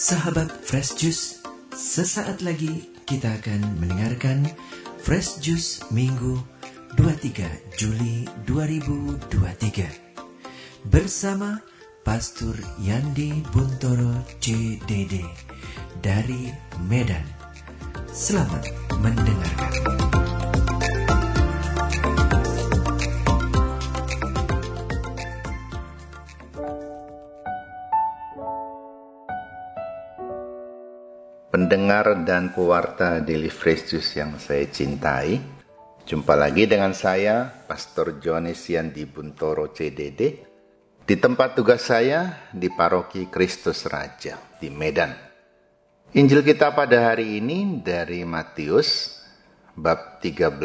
Sahabat Fresh Juice, sesaat lagi kita akan mendengarkan Fresh Juice Minggu 23 Juli 2023 bersama Pastor Yandi Buntoro CDD dari Medan. Selamat mendengarkan. Pendengar dan pewarta Daily Fresh yang saya cintai, jumpa lagi dengan saya, Pastor Jonis Yandi Buntoro CDD, di tempat tugas saya di Paroki Kristus Raja di Medan. Injil kita pada hari ini dari Matius bab 13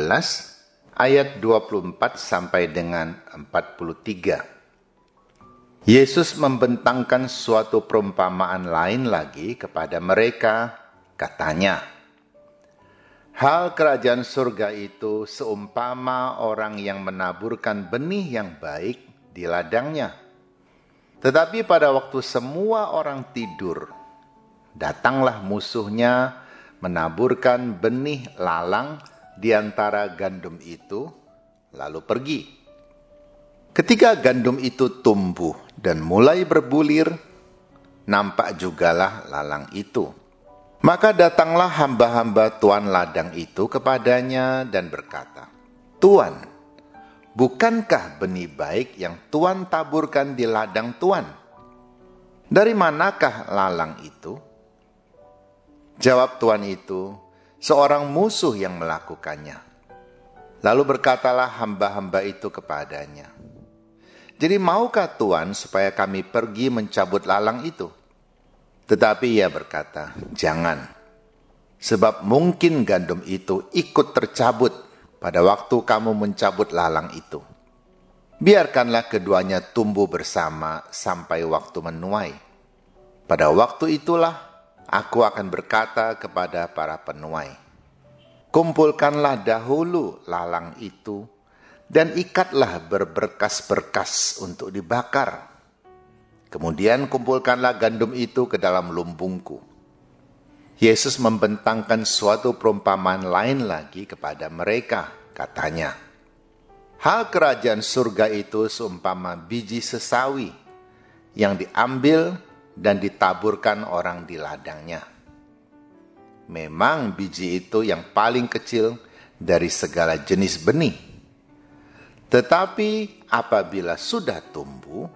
ayat 24 sampai dengan 43. Yesus membentangkan suatu perumpamaan lain lagi kepada mereka, katanya, Hal kerajaan surga itu seumpama orang yang menaburkan benih yang baik di ladangnya. Tetapi pada waktu semua orang tidur, datanglah musuhnya menaburkan benih lalang di antara gandum itu, lalu pergi. Ketika gandum itu tumbuh dan mulai berbulir, nampak jugalah lalang itu. Maka datanglah hamba-hamba tuan ladang itu kepadanya dan berkata, Tuan, bukankah benih baik yang tuan taburkan di ladang tuan? Dari manakah lalang itu? Jawab tuan itu, seorang musuh yang melakukannya. Lalu berkatalah hamba-hamba itu kepadanya, jadi maukah Tuhan supaya kami pergi mencabut lalang itu? Tetapi ia berkata, jangan. Sebab mungkin gandum itu ikut tercabut pada waktu kamu mencabut lalang itu. Biarkanlah keduanya tumbuh bersama sampai waktu menuai. Pada waktu itulah aku akan berkata kepada para penuai, Kumpulkanlah dahulu lalang itu dan ikatlah berberkas-berkas untuk dibakar. Kemudian kumpulkanlah gandum itu ke dalam lumbungku. Yesus membentangkan suatu perumpamaan lain lagi kepada mereka, katanya, Hal kerajaan surga itu seumpama biji sesawi yang diambil dan ditaburkan orang di ladangnya. Memang biji itu yang paling kecil dari segala jenis benih tetapi apabila sudah tumbuh,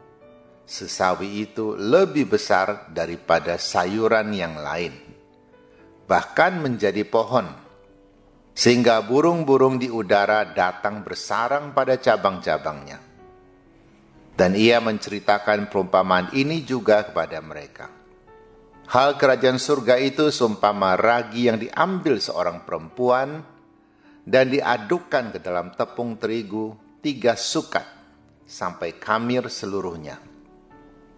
sesawi itu lebih besar daripada sayuran yang lain, bahkan menjadi pohon, sehingga burung-burung di udara datang bersarang pada cabang-cabangnya. Dan ia menceritakan perumpamaan ini juga kepada mereka. Hal kerajaan surga itu seumpama ragi yang diambil seorang perempuan dan diadukkan ke dalam tepung terigu tiga sukat sampai kamir seluruhnya.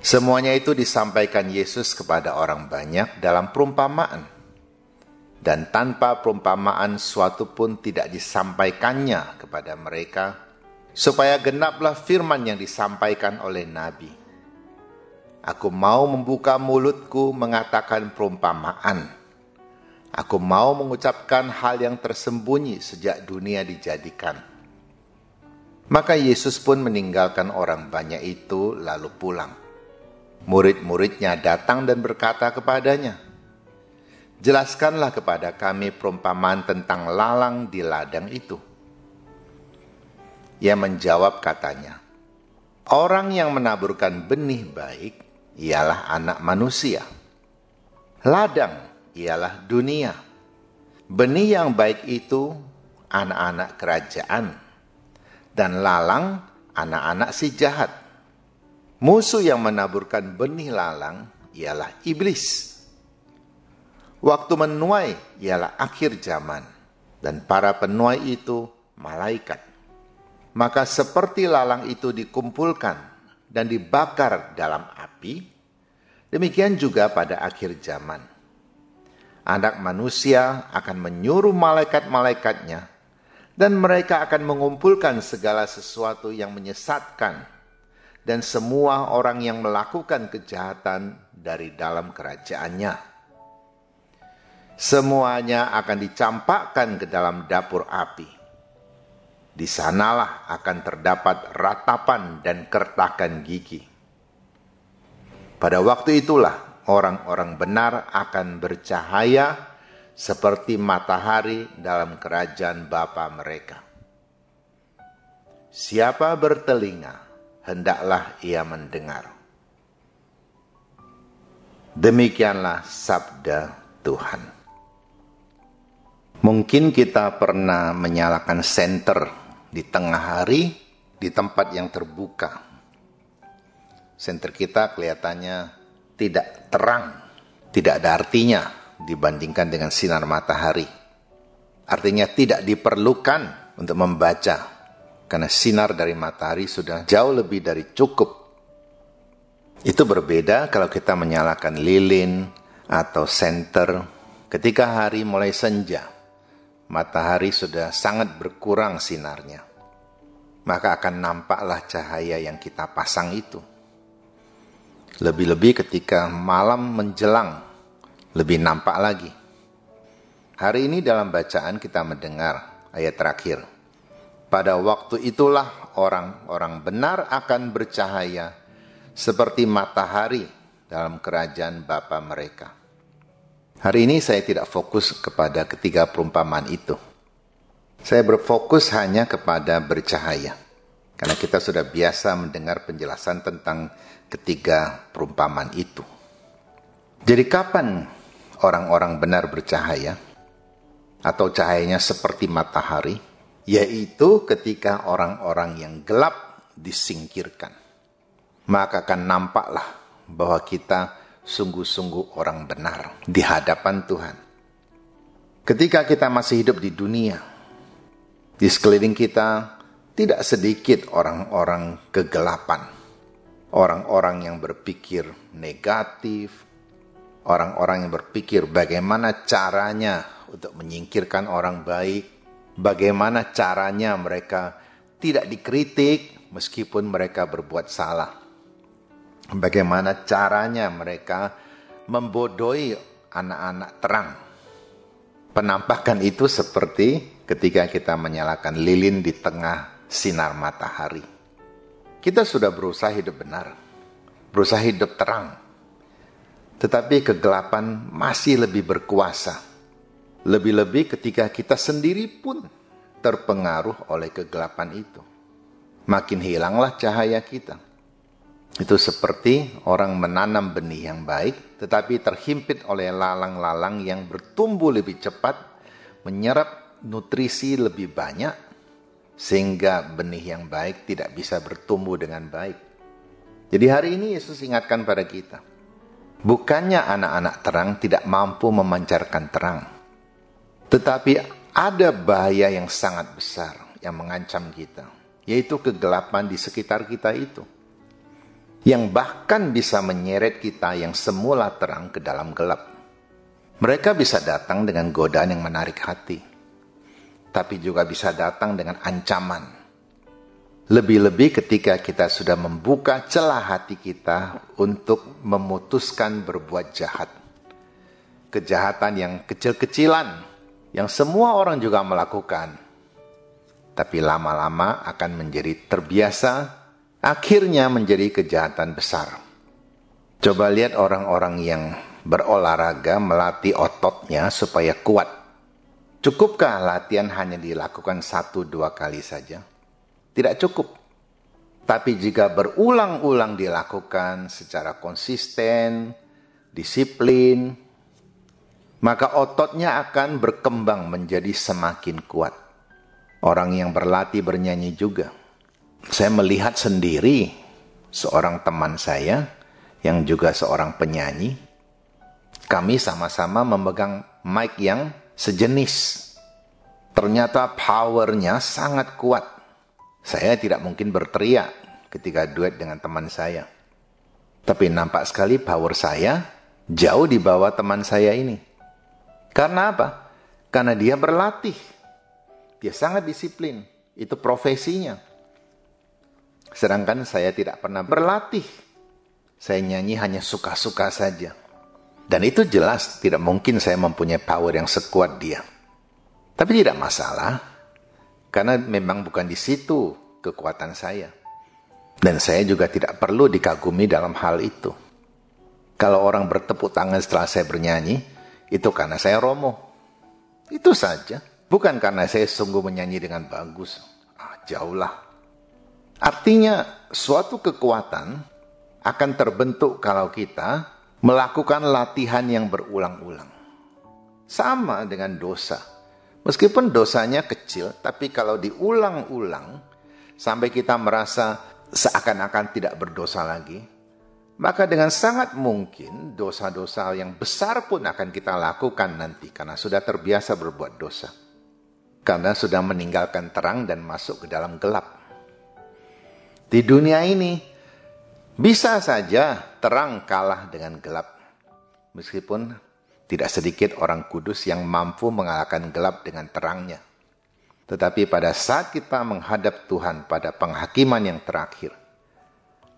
Semuanya itu disampaikan Yesus kepada orang banyak dalam perumpamaan. Dan tanpa perumpamaan suatu pun tidak disampaikannya kepada mereka, supaya genaplah firman yang disampaikan oleh Nabi. Aku mau membuka mulutku mengatakan perumpamaan. Aku mau mengucapkan hal yang tersembunyi sejak dunia dijadikan maka Yesus pun meninggalkan orang banyak itu lalu pulang. Murid-muridnya datang dan berkata kepadanya, Jelaskanlah kepada kami perumpamaan tentang lalang di ladang itu. Ia menjawab katanya, Orang yang menaburkan benih baik ialah anak manusia. Ladang ialah dunia. Benih yang baik itu anak-anak kerajaan dan lalang anak-anak si jahat. Musuh yang menaburkan benih lalang ialah iblis. Waktu menuai ialah akhir zaman dan para penuai itu malaikat. Maka seperti lalang itu dikumpulkan dan dibakar dalam api, demikian juga pada akhir zaman. Anak manusia akan menyuruh malaikat-malaikatnya dan mereka akan mengumpulkan segala sesuatu yang menyesatkan dan semua orang yang melakukan kejahatan dari dalam kerajaannya. Semuanya akan dicampakkan ke dalam dapur api. Di sanalah akan terdapat ratapan dan kertakan gigi. Pada waktu itulah orang-orang benar akan bercahaya seperti matahari dalam kerajaan Bapa mereka. Siapa bertelinga, hendaklah ia mendengar. Demikianlah sabda Tuhan. Mungkin kita pernah menyalakan senter di tengah hari di tempat yang terbuka. Senter kita kelihatannya tidak terang, tidak ada artinya dibandingkan dengan sinar matahari. Artinya tidak diperlukan untuk membaca karena sinar dari matahari sudah jauh lebih dari cukup. Itu berbeda kalau kita menyalakan lilin atau senter ketika hari mulai senja. Matahari sudah sangat berkurang sinarnya. Maka akan nampaklah cahaya yang kita pasang itu. Lebih-lebih ketika malam menjelang, lebih nampak lagi. Hari ini dalam bacaan kita mendengar ayat terakhir. Pada waktu itulah orang-orang benar akan bercahaya seperti matahari dalam kerajaan Bapa mereka. Hari ini saya tidak fokus kepada ketiga perumpamaan itu. Saya berfokus hanya kepada bercahaya. Karena kita sudah biasa mendengar penjelasan tentang ketiga perumpamaan itu. Jadi kapan orang-orang benar bercahaya? Atau cahayanya seperti matahari? Yaitu ketika orang-orang yang gelap disingkirkan. Maka akan nampaklah bahwa kita sungguh-sungguh orang benar di hadapan Tuhan. Ketika kita masih hidup di dunia, di sekeliling kita tidak sedikit orang-orang kegelapan, orang-orang yang berpikir negatif, orang-orang yang berpikir bagaimana caranya untuk menyingkirkan orang baik, bagaimana caranya mereka tidak dikritik meskipun mereka berbuat salah. Bagaimana caranya mereka membodohi anak-anak terang. Penampakan itu seperti ketika kita menyalakan lilin di tengah sinar matahari. Kita sudah berusaha hidup benar, berusaha hidup terang. Tetapi kegelapan masih lebih berkuasa lebih-lebih ketika kita sendiri pun terpengaruh oleh kegelapan itu. Makin hilanglah cahaya kita. Itu seperti orang menanam benih yang baik, tetapi terhimpit oleh lalang-lalang yang bertumbuh lebih cepat, menyerap nutrisi lebih banyak, sehingga benih yang baik tidak bisa bertumbuh dengan baik. Jadi hari ini Yesus ingatkan pada kita, bukannya anak-anak terang tidak mampu memancarkan terang, tetapi ada bahaya yang sangat besar yang mengancam kita, yaitu kegelapan di sekitar kita itu. Yang bahkan bisa menyeret kita yang semula terang ke dalam gelap. Mereka bisa datang dengan godaan yang menarik hati, tapi juga bisa datang dengan ancaman. Lebih-lebih ketika kita sudah membuka celah hati kita untuk memutuskan berbuat jahat. Kejahatan yang kecil-kecilan yang semua orang juga melakukan, tapi lama-lama akan menjadi terbiasa, akhirnya menjadi kejahatan besar. Coba lihat orang-orang yang berolahraga melatih ototnya supaya kuat. Cukupkah latihan hanya dilakukan satu dua kali saja? Tidak cukup. Tapi jika berulang-ulang dilakukan secara konsisten, disiplin, maka ototnya akan berkembang menjadi semakin kuat. Orang yang berlatih bernyanyi juga. Saya melihat sendiri seorang teman saya yang juga seorang penyanyi. Kami sama-sama memegang mic yang sejenis. Ternyata powernya sangat kuat. Saya tidak mungkin berteriak ketika duet dengan teman saya. Tapi nampak sekali power saya jauh di bawah teman saya ini. Karena apa? Karena dia berlatih. Dia sangat disiplin. Itu profesinya. Sedangkan saya tidak pernah berlatih. Saya nyanyi hanya suka-suka saja. Dan itu jelas tidak mungkin saya mempunyai power yang sekuat dia. Tapi tidak masalah. Karena memang bukan di situ kekuatan saya. Dan saya juga tidak perlu dikagumi dalam hal itu. Kalau orang bertepuk tangan setelah saya bernyanyi, itu karena saya romo. Itu saja. Bukan karena saya sungguh menyanyi dengan bagus. Ah, jauhlah. Artinya, suatu kekuatan akan terbentuk kalau kita melakukan latihan yang berulang-ulang. Sama dengan dosa. Meskipun dosanya kecil, tapi kalau diulang-ulang sampai kita merasa seakan-akan tidak berdosa lagi, maka dengan sangat mungkin dosa-dosa yang besar pun akan kita lakukan nanti karena sudah terbiasa berbuat dosa. Karena sudah meninggalkan terang dan masuk ke dalam gelap. Di dunia ini bisa saja terang kalah dengan gelap. Meskipun tidak sedikit orang kudus yang mampu mengalahkan gelap dengan terangnya. Tetapi pada saat kita menghadap Tuhan pada penghakiman yang terakhir,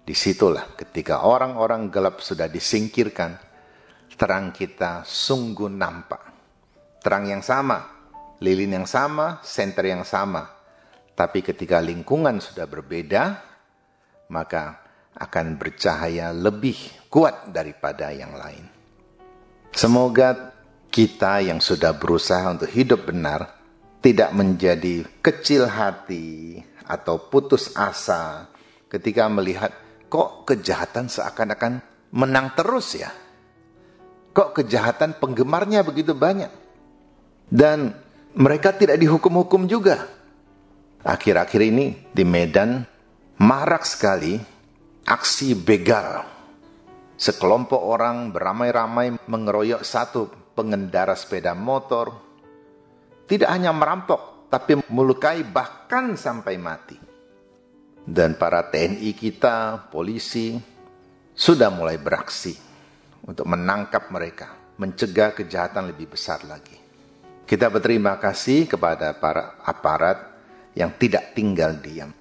Di situlah ketika orang-orang gelap sudah disingkirkan, terang kita sungguh nampak. Terang yang sama, lilin yang sama, senter yang sama. Tapi ketika lingkungan sudah berbeda, maka akan bercahaya lebih kuat daripada yang lain. Semoga kita yang sudah berusaha untuk hidup benar tidak menjadi kecil hati atau putus asa ketika melihat kok kejahatan seakan-akan menang terus ya? Kok kejahatan penggemarnya begitu banyak? Dan mereka tidak dihukum-hukum juga. Akhir-akhir ini di Medan marak sekali aksi begal. Sekelompok orang beramai-ramai mengeroyok satu pengendara sepeda motor. Tidak hanya merampok, tapi melukai bahkan sampai mati dan para TNI kita, polisi, sudah mulai beraksi untuk menangkap mereka, mencegah kejahatan lebih besar lagi. Kita berterima kasih kepada para aparat yang tidak tinggal diam,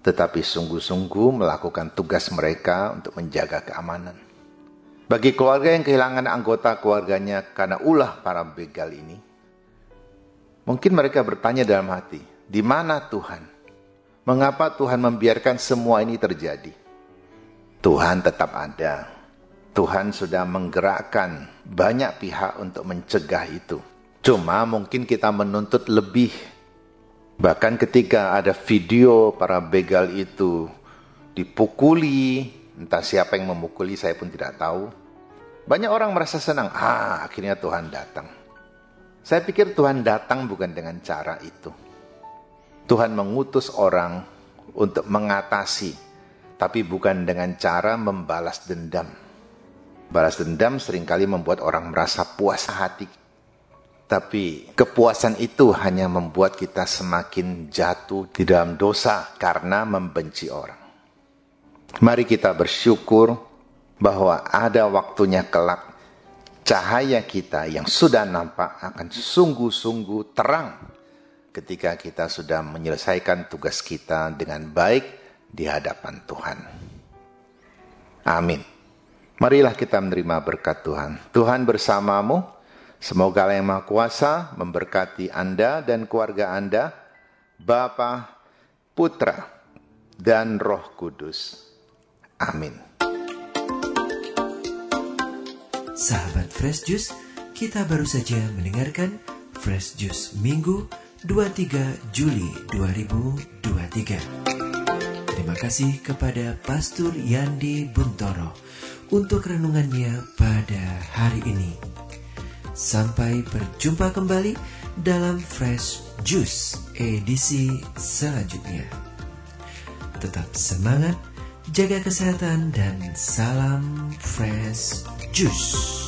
tetapi sungguh-sungguh melakukan tugas mereka untuk menjaga keamanan. Bagi keluarga yang kehilangan anggota keluarganya karena ulah para begal ini, mungkin mereka bertanya dalam hati, di mana Tuhan? Mengapa Tuhan membiarkan semua ini terjadi? Tuhan tetap ada. Tuhan sudah menggerakkan banyak pihak untuk mencegah itu. Cuma mungkin kita menuntut lebih. Bahkan ketika ada video para begal itu dipukuli, entah siapa yang memukuli saya pun tidak tahu. Banyak orang merasa senang, ah akhirnya Tuhan datang. Saya pikir Tuhan datang bukan dengan cara itu. Tuhan mengutus orang untuk mengatasi, tapi bukan dengan cara membalas dendam. Balas dendam sering kali membuat orang merasa puas hati. Tapi kepuasan itu hanya membuat kita semakin jatuh di dalam dosa karena membenci orang. Mari kita bersyukur bahwa ada waktunya kelak cahaya kita yang sudah nampak akan sungguh-sungguh terang ketika kita sudah menyelesaikan tugas kita dengan baik di hadapan Tuhan. Amin. Marilah kita menerima berkat Tuhan. Tuhan bersamamu. Semoga Allah yang Maha Kuasa memberkati Anda dan keluarga Anda, Bapa, Putra, dan Roh Kudus. Amin. Sahabat Fresh Juice, kita baru saja mendengarkan Fresh Juice Minggu 23 Juli 2023. Terima kasih kepada Pastor Yandi Buntoro untuk renungannya pada hari ini. Sampai berjumpa kembali dalam Fresh Juice edisi selanjutnya. Tetap semangat, jaga kesehatan, dan salam Fresh Juice.